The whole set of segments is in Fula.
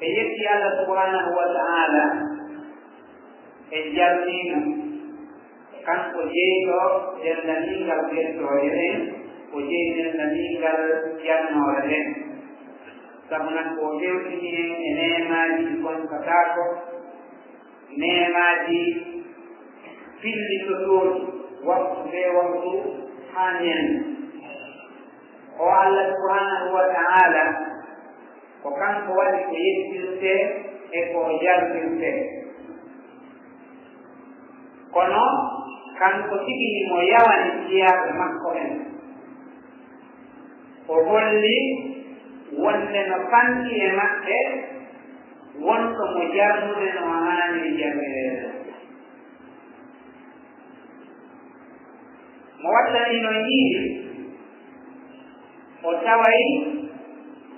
ɓe yetti allah subhanahu wa taala e jarnino kanko jeyɗo dendaningal yettore nden o jeyi dendaningal jannore. Nden sabu nan ko hewtini en e nemaji konkatako nemaji filli to toon waktu be waktu ha nen o allah subhanahu wa taala ko kanko waɗi ko yettirte e ko yaltirte. Kono kanko tigini mo yawani jiyaɓe makko en. O holli wonde no fanki e maɓɓe wonɗo mo jarnude no haani e jamirede mo wattanino yiiri o taway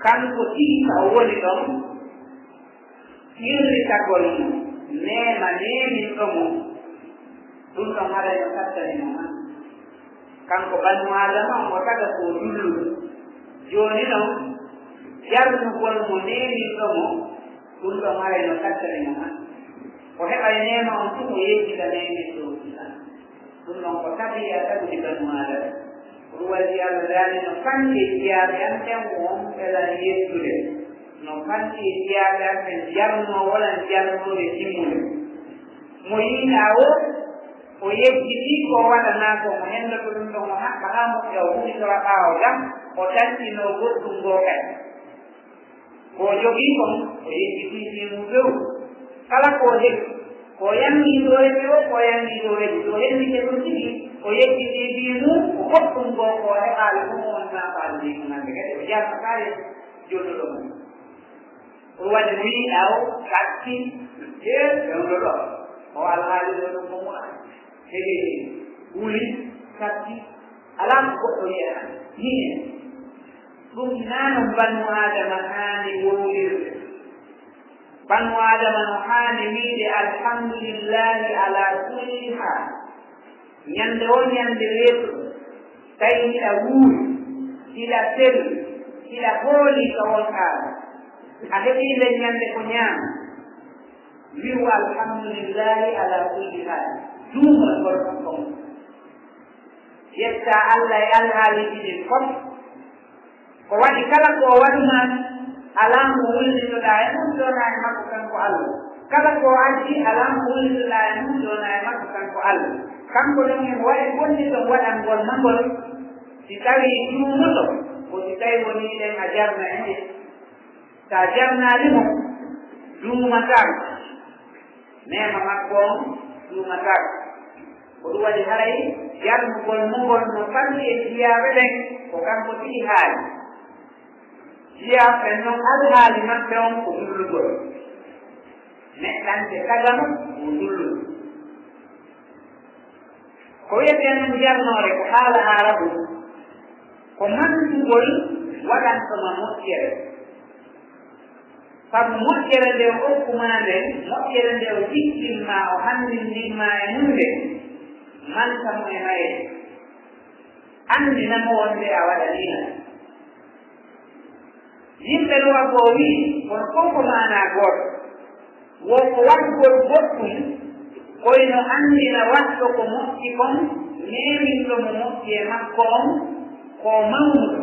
kanko tigi ka woni ɗon hirritagol mum nema neminɗo mum ɗum ɗon haɗa no sattani ma kanko banu adama o taga ko dulluɗo jooni ɗon jarnugol mo neminɗo mo ɗum ɗon haɗa no sattani ma o heɓay neema on fu o yejjita nemin ɗo ɗum ɗon. Ko tabiya tagudi e banu adama ɗum waddi allah daani no fanti e jiyaaɓe an ten won elan e yettude no fanti e jiyaaɓe an ten jarno walan jarnode timmude mo yiina o o yejjiti ko waɗanaa ko mo henndoto ɗum ɗo mo haɓɓa ha moƴƴa o humitora ɓaawo jam o tantino goɗɗum ngoo kadi ko jogii kon o yejjititi mum few kala ko heɓi ko yanngii ɗo reɓe o ko yanngii ɗo reɓi ɗo henndike ɗum tigi o yeggiti ɓiye mum ko goɗɗum gorko o heɓaali ɗum wonta faalde hunande kadi. O jarta jartakaaye joɗoɗo mum ɗum waɗi wi aw hakki je ewɗo ɗo o alhaali ɗo ɗum ko mu'a heɓi wuli satti alaa ko goɗɗo yiyata ni ɗum naano bannu adama haani wowlirde bannu adama no haani wiide alhamdulillahi ala kulli haal. ñannde o ñannde weeto tawi hiɗa wuuri hiɗa selu hiɗa hooli ka won haala a heɓii nden ñande ko ñaama wiwu alhamdulillahi ala kulli hal. Duumal gorkam kon yetta allah e alhaaliiji ɗin fof ko waɗi kala ko o waɗuma alaa mo wullitoɗaa e mum donaa e makko kanko allah. Kala ko addi alaa mo wullitoɗaa e mum donaa e allah kanko ɗon en waɗa gonɗi ɗon waɗan ngol mangol si tawi juumuɗo ko si tawi woni ɗen a jarna en e so a jarnaali mo duumataako nema makko on duumataako ko ɗum waɗi haray jarnugol mugol no fanni e jiyaaɓe ɓen ko kanko ɗiɗi haali. Jiyaaɓe noon alhaali maɓɓe on ko dullugol. Neɗɗante tagano ko dullude ko wiyete en jannore ko haala arabu ko mandugol waɗantoma moƴƴere. Sabu moƴƴere nde o hokkuma nde moƴƴere nde o jiɗɗinma o handindinma e hunde mantamo e maye anndinamo wonde a waɗanina yimɓe ɗo wago wii kono fof ko mana goto. Wonko waɗgol goɗɗum koyno anndina watɗo ko moƴƴi kon neminɗo mo moƴƴi e makko on ko mawnuɗo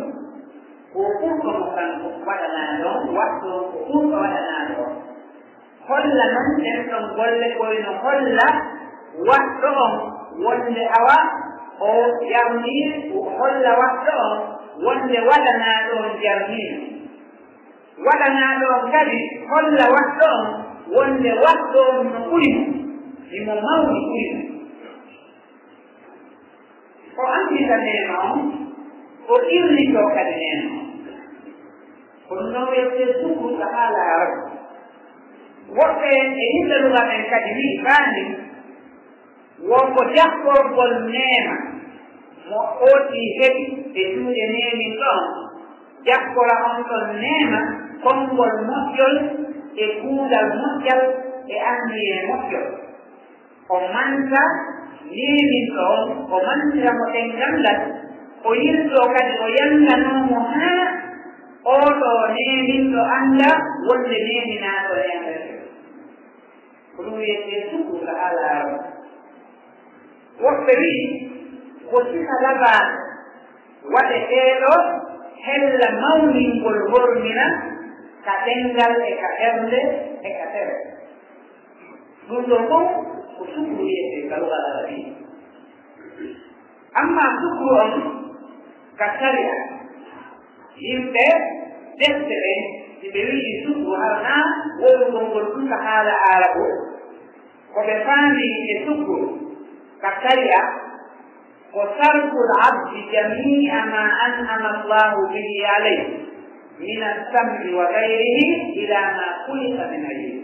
ko ɓurɗo mo kanko waɗanaa ɗon watɗo ko ɓurɗo waɗanaa ɗon. Holla noon ɗen ɗon golle koyno holla watɗo on wonde awa o jarnii holla watɗo on wonde waɗanaa ɗon jarnii waɗanaa ɗon kadi holla watɗo on wonde watɗo on no ɓuri. mo imo mawni mawdi ɓuri o andita neno o irlito kadi neno kono noon wiyete sukuta ha laaro woɓɓe en e yimɓe lugal en kadi wi fandi wonko jaɓɓorgol nema mo ooti heɓi e juuɗe nemin ɗon jaɓɓora on ɗon nema konngol moƴƴol e kuugal moƴƴal e anndi e moƴƴol o manta limin on o mantira mo ɗengal ngal o yirɗo kadi o yaltanomo haa oɗo neminɗo annda wonde neminaɗo yandere ko ɗum wiyete sugu ka alaaro woɓɓe wi ko sika labaa waɗe ɓeeɗo hella mawningol wormina ka ɗengal e ka ɓernde e ka tere ɗum ɗo fof ko sukru wiyete galuga arabi amma sukru on ka saria yimɓe defte ɓe si ɓe wii sukru harna wolugol ngol ɗumka haala arabu koɓe faami e sukru ka saria ko sarku labdi jamia ma an'ama allahu bihi alayh min alsamri wa gayrihi ila ma kulika min ayih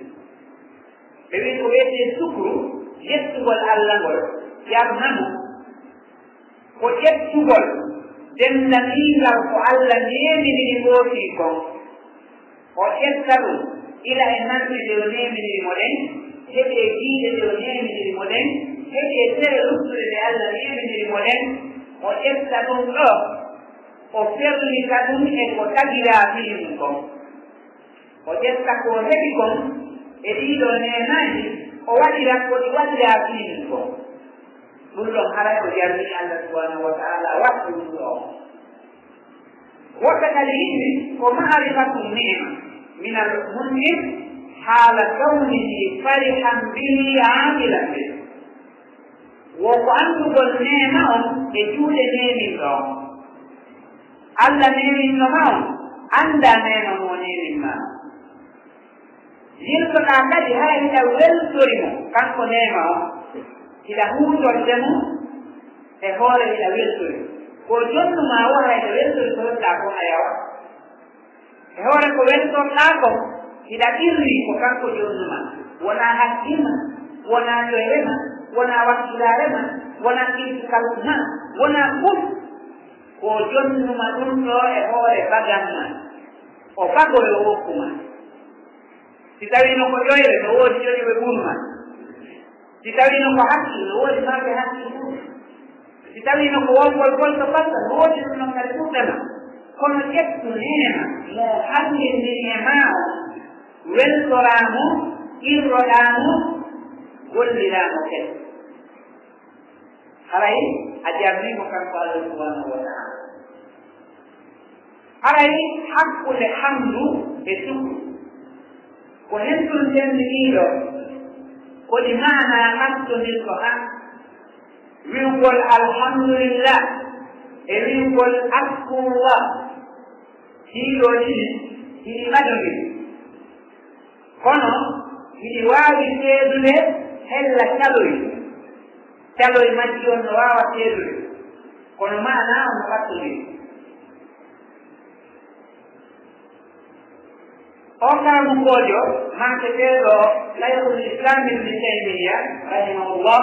ɓe wi ko wiyete sukru ƴettugol allah ngol yarnamo ko ƴettugol dendanigal ko allah neminiri mooti kon o ƴetta ɗum ila e nanɗe ɗe o neminiri mo ɗen heɓe giiɗe ɗe o neminiri mo ɗen heɓe sere luttude ɗe allah neminiri mo ɗen. O ƴetta ɗum ɗo o ferlita ɗum e ko tagira fiimum kon o ƴetta ko heɓi kon e ɗiɗo nenaji o waɗira ko ɗi waɗira fiilin ko ɗum ɗon haray ko jarni allah subhanahu wa taala wattu ɗum ɗo. Kadi yimɓe ko maarifatum nema min al muslim haala kawnihi farihan bihi amilan be woko andugol nema on e juuɗe neminɗo on allah neminɗoma on annda nema mo neminma yirtoɗa kadi ha hiɗa weltorimo kanko nema o. Hiɗa huutorde mo e hoore hiɗa weltori ko jonnuma o hayɗa weltori ko hoɗɗa ko hayawa e hoore ko weltorɗa ko hiɗa ɓirri ko kanko jonnuma wona hakkima wona ƴoyrema wona wakkilarema wona kirtikalum ma wona fof ko jonnuma ɗum ɗo e hoore bagan ma o bagoro wokkuma si tawino ko ƴoyre no woodi ƴoyre ɓurma si tawino ko haqqi no woodi maaɓe haqqi ɓur si tawino ko wonkol golto batta no woodi ɗum nokkade ɗuɗɗana kono ƴettu neema mo hakkindini e maa o weltoraamo irroɗaamo golliraamo kadi haray a jarnimo kanko allah subhanahu wa taala. Haray hakkude hamdu e sukru ko hentum sendiniiɗo koɗi maana hattonir ko han wiwgol alhamdulillah e wiwgol askurullah hiiɗo ɗiɗi hiɗi maɗoɗi kono hiɗi waawi seedude hella caloy. Caloy majji on no waawa seedude. Kono maana on no hattoniri o kaamunkoojo maaketeeɗo laykul islami ibni taymiya rahimahullah.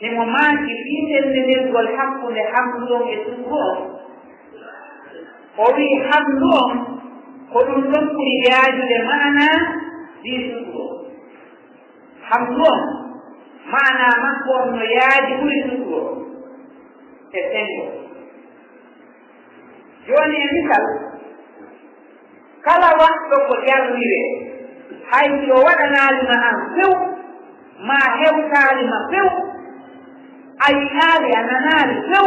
Himo maaki fiitendenirgol hakkunde hamdu on e sukru on o wii hamdu on ko ɗum ɗon ɓuri yaajude maana ɗi sukru on hamdu on maana makko on no yaaji ɓuri sukru on e sengo jooni e misal kala wanɗo ko yarrire hay yo waɗanaalima an few ma hewtaalima few a yi'aali a nanaali few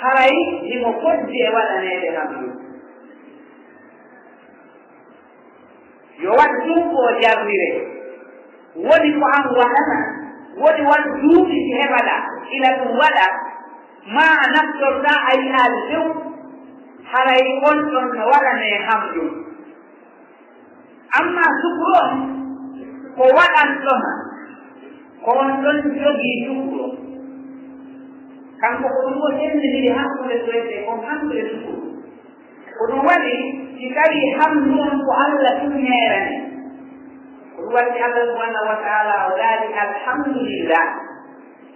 haray himo foddi e waɗaneede kam ɗum. Yo wat ɗum ko jarrire woni ko an waɗana woni wan duuɓi ki heɓaɗa ila ɗum waɗa ma a naftorɗa a yi'aali few haray onɗon no waɗane hamdu amma sukuro ko waɗan ɗon ko on ɗon jogii sukuro kanko ko ɗum o sendiniri hakkude soyte kon hamdude sukuro ko ɗum waɗi si tawi hamdu on ko allah timmerani ko ɗum waɗi allah subhanahu wa taala o laali alhamdulillah.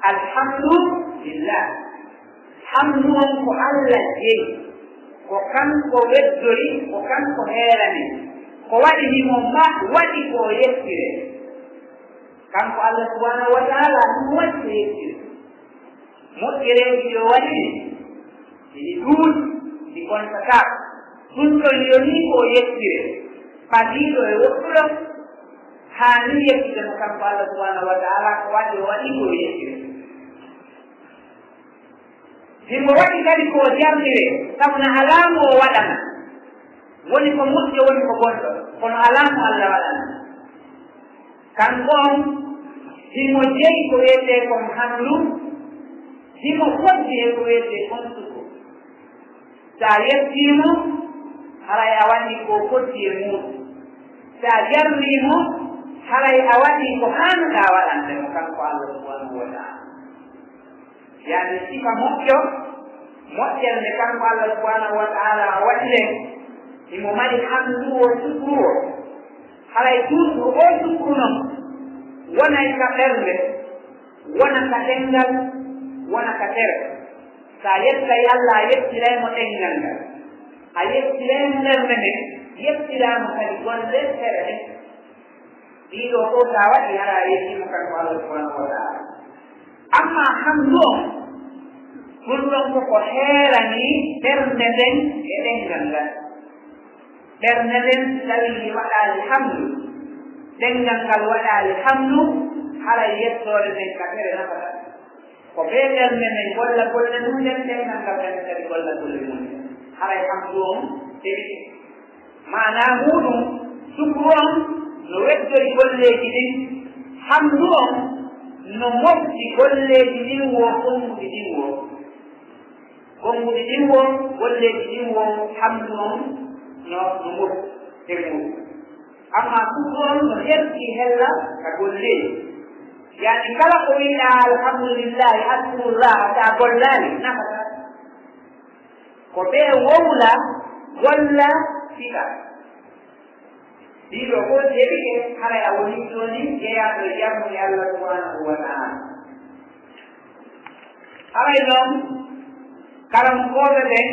Alhamdulillah. Hamdu on ko allah jeyi. ko kanko weddori ko kanko heerani. Ko waɗi himo ma waɗi ko yettire. Kanko allah subahanahu wa taala ɗum e waɗi ko yettire moƴƴereeji yo waɗini ɗiɗi duuɗi ɗi gontata. Ɗum ɗon yoni ko yettire. Ɓadiɗo e woɗɗuɗo haani mo kanko allah subahanahu wa taala ko waɗi o waɗi ko yettire. himo waɗi kadi ko jarnire sabu no mo o waɗana woni ko moƴƴo woni ko gonɗo kono alaa allah waɗana kanko on himo jeyi ko wiyete kon hamlu himo foddi e ko wiyetee konsugo so a yettiimo haray a waɗi ko foddi e muɗum. So a jarniimo haray a waɗi ko hanuɗa waɗande mo kanko allah subhanahu wa taala. yaade sifa moƴƴo moƴƴere nde kanko allah subahanahu wa taala waɗi nen imo mari handu o sukuru o haray toujours o sukru noon wonay ka ɓernde wona ka ɗenngal wona ka tere so a yettay allah a yettiraymo ɗenngal ngal a yettiraymo ɓernde nde yettiramo kadi golle tere nde ɗiɗo fof sa waɗi hara a yettima kanko allah subahanahu wa taala. amma hamgo ɗum ɗon koko heerani ɓernde nden e ɗenngal ngal. Ɓernde nden tawi waɗaali hamdu ɗenngal ngal waɗaali hamdu hara yettore nden ka fere nafata. Ko ɓe ɓernde nden golla golle mum nden ɗenngal ngal kadi kadi golla golle mum. Haray hamdu on ɗeɗiɗi mana muɗum sukru on no weddori golleeji ɗin. Hamdu on no mofti golleeji ɗin wo gonguɗi ɗin wo gonguɗi ɗin wo golleeji ɗin wo hamdu on no no mofti e muɗum amma sugu on no hefti hella ka golleeji. Yani kala ko wiɗa alhamdulillahi hasbullah ta gollani nafata. Ko ɓe wowla golla fiɗa ɗiɗo ko jeɓike kala a woni ɗoni jeeyaɗo jammude allah subhanahu wa taala haray noon karankoɓe ɓen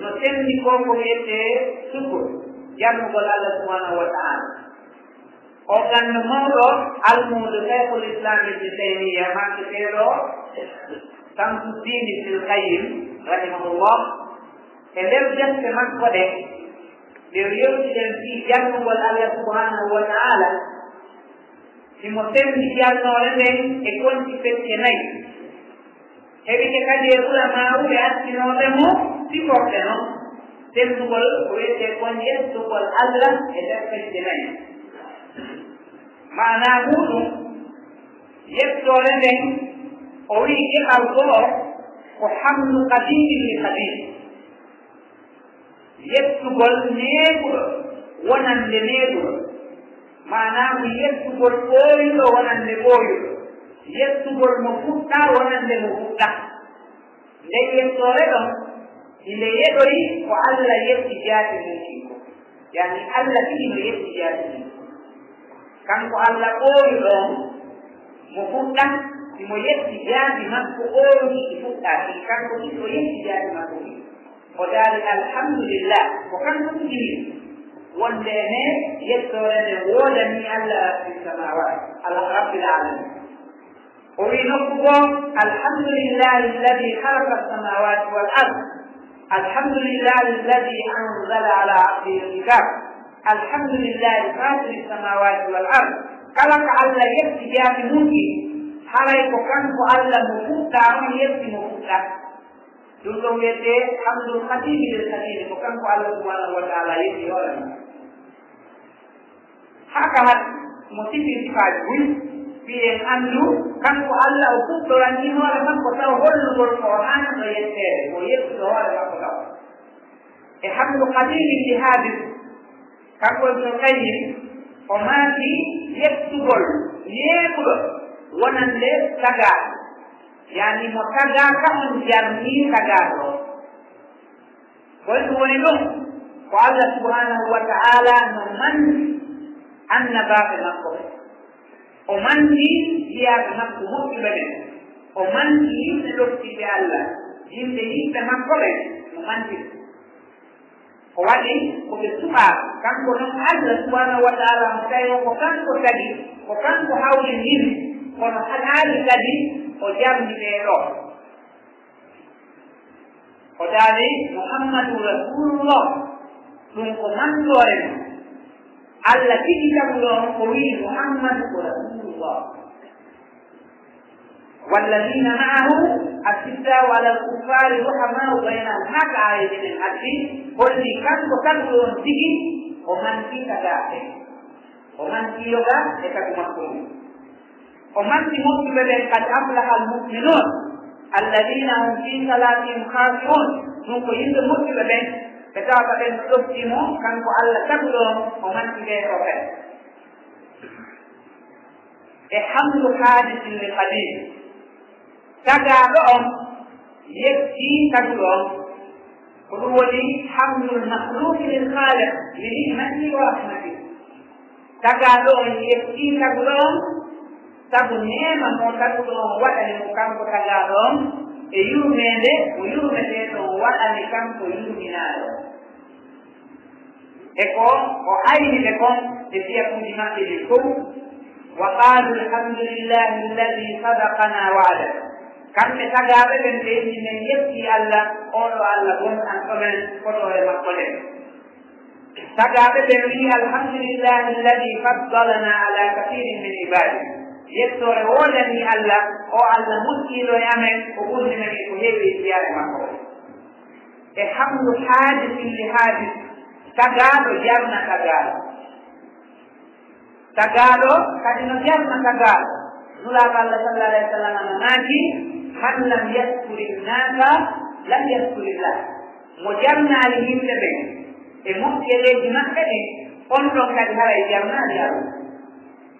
no sendi ko ko wiyete sukur jammugol allah subhanahu wa taala o ganda mawɗo almudo cheikhul islam ibne taymiya makketeɗo samsudini ibnul kayim rahimahullah e nder jefte makko ɗe ɓe yewtiɗen fi jannugol allah subhanahu wa taala. Simo sendi jannore nden e konti fecce nayi. Heɓike kadi e ɓura mawuɓe attinoɓe mo siforɗe noon sendugol ko wiyete kon yettugol allah e nder fecce nayi. Mana muɗum yettore nden o wi iqal goo ko hamdu kadiri li kadiri yettugol neeɓuɗo wonande neeɓuɗo. Mana yettugol ɓooyuɗo wonande ɓooyuɗo. Yettugol mo fuɗɗa wonande mo fuɗɗa. Nde yettore ɗon inde yeɗoyi ko allah yetti jaati mum kinko yani allah tigi no yetti jaati mum kanko allah ɓooyuɗo on mo fuɗɗa simo yetti jaati makko ɓooyuɗi ɗi fuɗɗa ɗi. Kanko ɗi o yetti jaati makko ɗi. o taali alhamdulillah ko kanko tijiri wonde ne yettore nde woodani allah fi samawat alrabbil alamin. O wi nokku goo alhamdulillahi alladi halaka alsamawati wal ard. Alhamdulillahi alladi anzala ala abdihi lkitab alhamdulillahi fatiri samawati wal ard. Kala ko allah yetti jaami mumki haray ko kanko allah mo fuɗɗa on yetti mo fuɗɗa. ɗum ɗon wiyete hamdul hamdum hatimilel hatine ko kanko allah subhanahu wa taala yetti hoorema haka hat mo sifi sifaji huy mbiyen anndu kanko allah o fuɗɗorani hoore makko taw hollugol ko o hanno yetteede o yettuɗo hoore makko taw. E hamdu kadiri jihadis kanko ibnu kayim o maati yettugol yeeɓuɗo wonande sagaa yani mo taga kam jarni tagaɗo goɗɗum woni ɗum ko allah subhanahu wa taala no manti annabaɓe makko. Ɓe o manti jiyaɓe makko moƴƴuɓe ɓen o manti yimɓe lottiɓe allah. Yimɓe yimɓe makko ɓe no manti ko waɗi koɓe suɓa kanko noon allah subhanahu wa taala mo tawi o ko kanko tagi ko kanko hawri yimɓe kono hanaani kadi o jamdinee ɗo o daali muhammadu rasulullah ɗum ko mandoore mum allah tigi jamɗon ko wii muhammadu ko rasulullah walladina maahu معه ala lkuffari الكفار رحماء haka هكا آية addi holli kanko لي tigi o تيجي ومن o ذاته yoga e tagu makko. تقول o manti muɓɓeɓe ɓen kad aflaha almuminun alladina hum fi salatihim khasirun. Ɗum ko yimɓe muɓɓiɓe ɓen ɓe tawata ɓen ɗoftimo kanko allah tagɗo o manti ɓe ko ɓen e hamdu hadisin li kadir tagaɗo on yetti tagɗo on. Ko ɗum woni hamdul mahluki lil khaliq li nimati wa rahmati. Tagaɗo on yetti tagɗo on sabu nema noon tagguɗo on waɗani mo kanko tagaɗo on e yurmede o yurmede ɗo o waɗani kanko yurminaɗo e ko o ayniɓe kon e mbiya kuuji maɓɓe ɗi fof wa qalu alhamdulillahi alladi sadakana waada. Kamɓe tagaɓe ɓen ɓe ni men yetti allah oɗo allah gon an ɗomen fotore makko ɗen tagaɓe ɓen wi alhamdulillahi alladi faddalana ala kathirin min ibadi yettore woodani allah o allah muskiɗo e amen o ɓurdi men ko heewi siyaare makko. E hamdu haadi filli haadi tagaaɗo jarna tagaaɗo. Tagaaɗo kadi no jarna tagaaɗo. Nulaaɓe allah sallah alah w sallam no naaki man lam yaskuri nnaka lam yaskurillah mo jarnaali yimɓe ɓen e moƴƴereeji maɓɓe ɗen on ɗon kadi haray jarnaali allah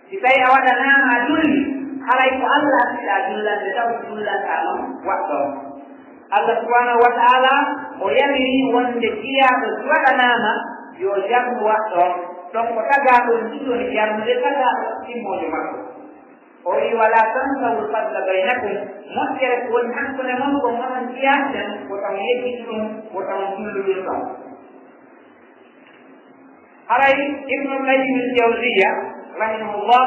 si tawi a waɗanama a julli haray ko allah addiɗa jullande taw jullanta noon waɗɗo. Allah subahanahu wa taala o yamiri wonde jiyaɗo waɗanama yo jamu waɗɗon ɗon ko taga jiɗoni ɗiɗoni jarmude taga ɗon timmoje makko. O wi wala tansawu fadla baynakum moƴƴere ko woni hankone mon ko monon jiyaten ko wotan yejjiti ɗum wotan ɗon haray ibnu kayimil jawriya rahimahullah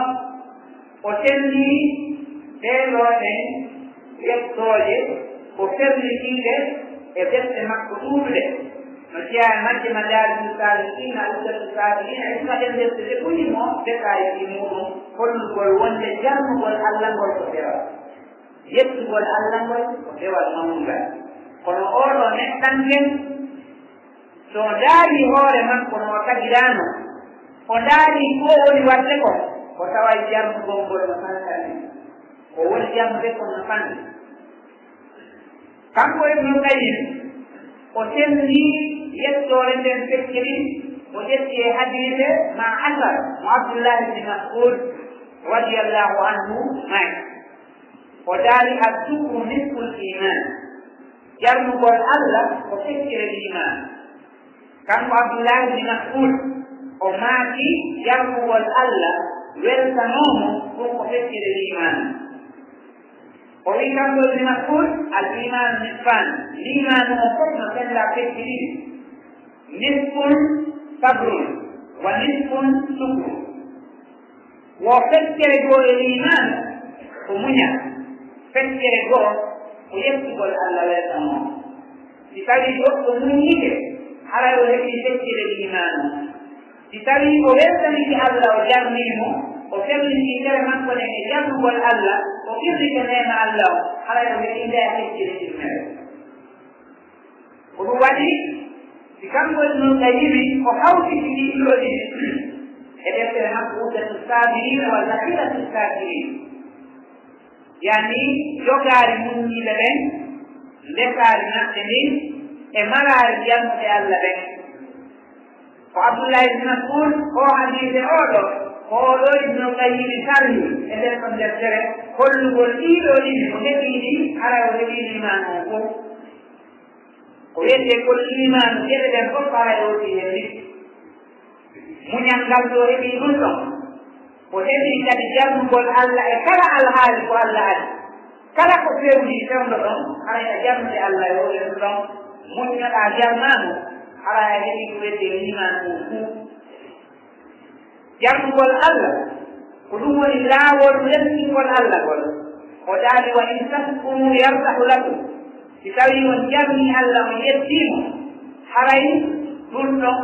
o sellini ɓeɗo yettooje ko o e defte makko ɗuɗuɗe no jeyan e majje ma laabiu saliina usatu sabilina e sumaɗen defte ɗe ɓurimo mo muɗum hollugol wonde jarnugol allah ngol ko dewal yettugol allah ngol ko dewal mawngal. Kono oɗo neɗɗanken so daari hoore makko no tagirano o daani ko woni watte ko ko tawa jamdu gonngol no fantani o woni jamdude ko no fanni kanko e no kayim o tenni yettoore nden fecciri o ƴetti e hadise ma asar mo abdoullahi bni masud radiallahu anhu mai o daali addukru nisful iman jarnugol allah ko feccire liman kanko abdoullahi bni masud o maaki yakkuwol allah weltanomo ɗum ko feccire liman o wi kamɗo bne masud al iman nisfan limanu o fof no sella fecciriɗi nisfun sabrun wa nisfun sukru wo feccere goo e liman ko muña. Feccere goo ko yettugol allah weltanomo si tawi goɗɗo muñike haray o heɓi feccire limanu si tawi o weltaniki allah o jarnimo o felliti tere makko nen e jarnugol allah o irrike nema allah o halayno mbeɗi ndeya heccire irmere ko ɗum waɗi si kamgol noon ɗayiɓi o hawtiti ɗiɗoɗi e deftere makko udatu sabirina walla hiratu sabirin yani jogaari muñiiɓe ɓen ndesaari maɓɓe ndin e maraari jannude allah ɓen. ko abdoullahi ibne masud o hadise oɗo oɗo ibnu qayimi sarhi e nder kon deftere. Hollugol ɗiɗo ɗiɗi ko heɓiɗi ara o heɓi liman o fof. Ko wiyete kol iman geɗe ɗen fof ara e oti heɓi muñal ngal ɗo heɓi ɗum ɗon. Ko heɓi kadi jarnugol allah e kala alhaali ko allah adi kala ko fewni fewno ɗon ara a jarnude allah e oɗen ɗon. Muñnoɗa jarnamo ara e heɓi ko wedde liman o fuu jarnugol allah ko ɗum woni laawol leltingol allah ngol. O daali wa in taskuru yartahu lakum. Si tawi on jarni allah mo yettiimo haray ɗum ɗon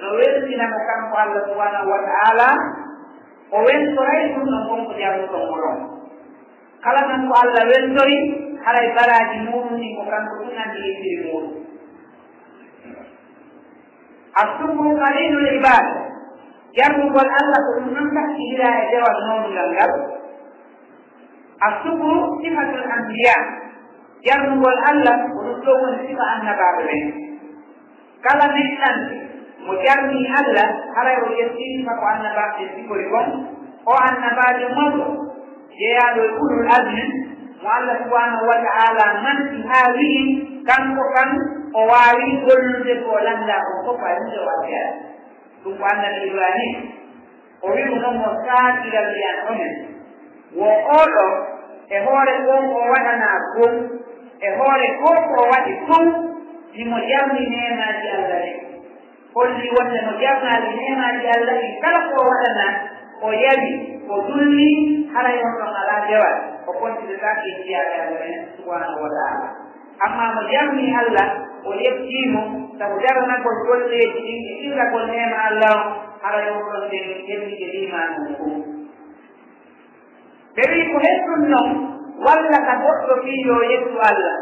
no weltinama kanko allah subhanahu wa taala. O wentoray ɗum ɗon gonko jarnuɗon ngolon kala kanko allah wentori haray baraji muɗum ni ko kanko ɗunandi andi e muɗum. assumu qalilul ibada jarnugol allah ko ɗum ɗon takkidira e dewal mawnugal ngal assukuru sifatul ambiya jarnugol allah ko ɗum ɗo woni sifa annabaɓe ɓen kala meɗɗanɓe mo jarni allah haray o yettini ko annabaɓe sikori gon o annabaɓe moɗo jeeyaɗo e ulul admin mo allah subhanahu wa taala manti haa wii kanko kan o waawi gollude ko lannda o fof wawinde wakkere ɗum ko annabi ibrahim. O wimu noon mo saakilal liyan omen. Wo oɗo e hoore gon o waɗanaa gon e hoore goo ko waɗi ton himo jarni nemaaji allah ɗe holli wonde no jarnaaɗi nemaaji allah ɗi kala ko waɗana o yawi o dulli hara yon ɗon alaa dewal o kontinetaake jiyaɓe allah en subhanahu wa taala. Amma mo jarni allah o yettiimo sabu darnagol golleeji ɗin e ɗiɗagol nema allah o haɗa yowɗon nden yemmiɗe limanu ngu ɓe wi ko hettun noon walla ka goɗɗo fiyo yettu allah.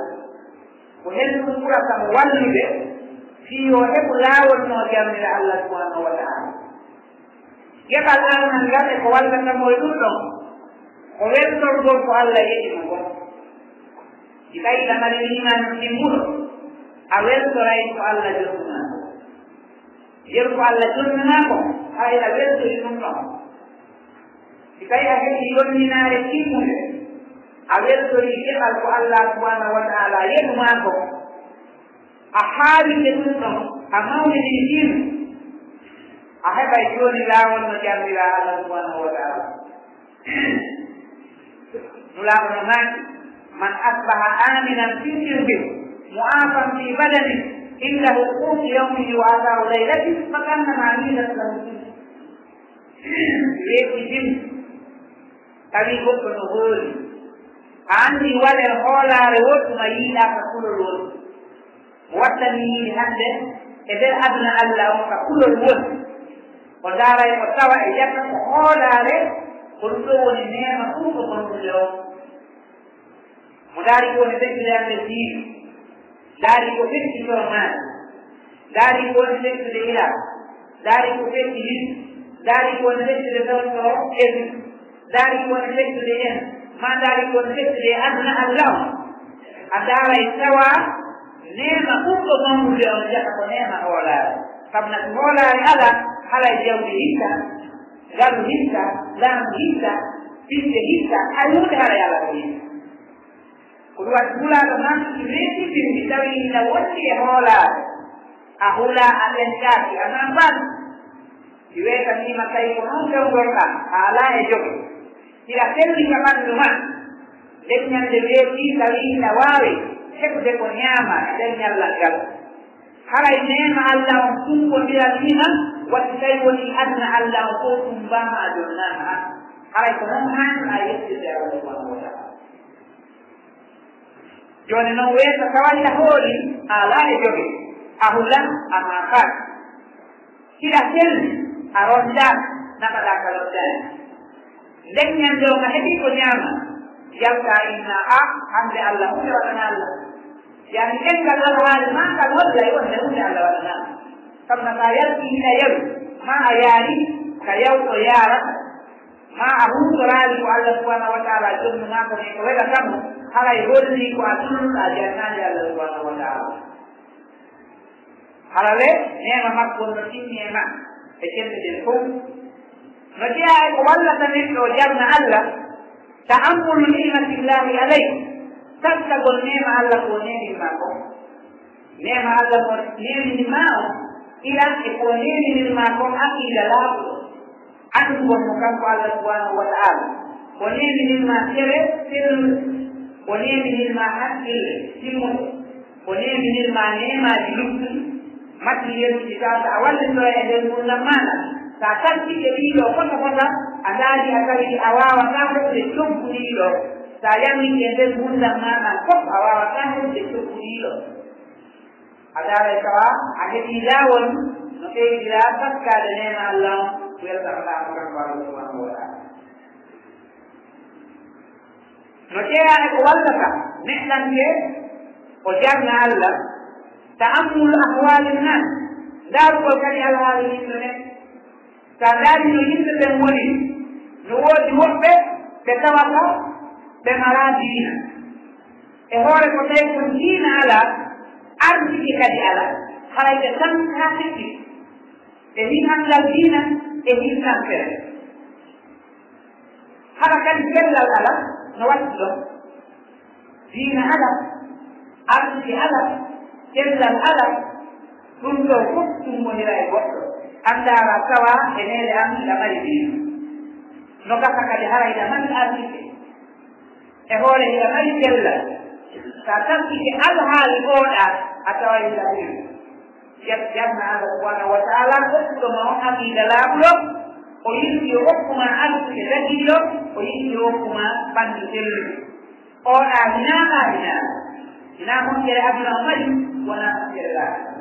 Ko hellum ɓura kam wallude fiyo heɓu laawol no jamnira allah subhanahu wa taala geɓal alman ngam e ko wallatamo e ɗum ɗon ko weltorgol ko allah yeɗima gon si tawi lamari imanu timmuɗo a weltoray ko allah jotuna yeru ko allah jotnanako hay a weltori ɗum ɗon. Si tawi a heɓi yonninare timmude a weltori geɓal ko allah subhanahu wa taala yeɗuma ko a haawinde ɗum ɗon a mawnini ɗin. A heɓay jooni laawol no jambira allah subhanahu wa taala. Nulaaɓo no maaki man asbaha aminan fi sirbihi معافى في بدنه إلا وقوف يومه وعذاب ليلته فكأنما milat lahu ويكي جم tawi goɗɗo no hooli a anndi waɗel hoolaare woɗɗuma yiiɗa ka kulol woni wattani yiiɗi hannde e nder aduna allah on ka kulol woni o ndaaray ko tawa e ƴatta ko hoolaare ko ɗum ɗo woni neema ɗum ko gonɗude on mo daari ko ne ɓeɗɗiraande diini daari ko ɓetti ɗon daari ko woni lettude ila daari ko ɓetti his daari ko woni lettude ɗonɗo ɓedu daari ko woni lettude en ma daari ko woni lettude aduna allah. A daaray e tawa nema ɓurɗo mammude on jaha ko neema e hoolaare. Sabu no hoolaare ala halay e jawdi hitta galu hitta laamu hitta ɓitte hitta hay hunde hara e ala ko hitta. ko ɗum waɗi hulaaɗo man reesitinde tawi ina wondi e hoolaade. A hula aɗen jaati anan mban ɗi weetanima tawi ko noon fewgol ka a alaa e jogo ina felli ka ɓanndu ma leññande weeti tawi ina waawi heɓde ko ñaama leññallal ngal. Haray e neema allah on tumbodiral nima watti tawi woni adna allah on fof ɗum tumbama a jonnaama an haray ko noon haanno a yettirde allah subhanahu wa taala joni noon weeso tawanna hooli ala e joge a hulan ama fat siɗa selli a ronda naɓaɗa ka londani nden ñan ɗo heɓi ko ñaama. Yalta inna a hande allah hunde waɗana allah. Yani ɗengal alhaali ma kam holla e wonde hunde allah waɗana kam no ka yalti hina yawi ma a yaari ka yaw o yaarata. Ma a huutoraali ko allah subahanahu wa taala jonnumaa ko ne ko weɗa tamo haray holli ko a tunnuɗa jannaji allah subhanahu wa taala. Halale nema makko no timmi e ma e cerde ɗen fof. No jeeya e ko wallata neɗɗo o jamna allah ta ammulu nimatillahi alay taskagol nema allah ko neminma ko nema allah ko neminima o ilan e ko nemininma kon aqida laaɓo. Anndugon mo kanko allah subhanahu wa taala. Ko neminima sere sirr ko neminirma hakkille timmuɗo ko neminirma nemaji luttuɗi yeruji gasa a wallitoro e nder gurdam maɗa sa tatti ɓe ɗiɗo fota fota a daari a tawi a wawata heɓde coggudiɗo sa yamiki e nder gurdam maɗa fof a wawata heɓde coggudiɗo a daaray e tawa a heɓi lawol no ɓeydira sakkade nema allah on welɗaɗa mogan subhanahu wa no ƴeeyaani ko wallata neɗɗanke o jarna allah ta'ammul ahwali nas ndaarugol kadi alhaali yimɓe ɓe so ndaari no yimɓe ɓen woni no woodi woɓɓe ɓe tawata ɓe malaa diina. E hoore ko tawi ko diina alaa ardiɗi kadi alaa. Harayɓe tan haa heɓɓi ɓe hin diina e hin fere haɗa kadi fellal alaa no waɗi ɗon diina ala ardi ala ɗemlal ala ɗum ɗo fof ɗum wonira e goɗɗo. Anndara tawa e nele am ɗa mari diina. No gasa kadi harayɗa mari ardiɓe e hoore hiɗa mari bellal sa taskike alhaali gooɗa a tawa hiɗa ɗum ƴettanna allah subhanahu wa taala hokkuɗoma on aqiida laaɓuɗo o yiɗi o hokkuma arsude ladiɗo o yiɗi o hokkuma ɓandu tellu oɗa aamina aamina ina moƴƴere aduna o mari wona moƴƴere laaɗa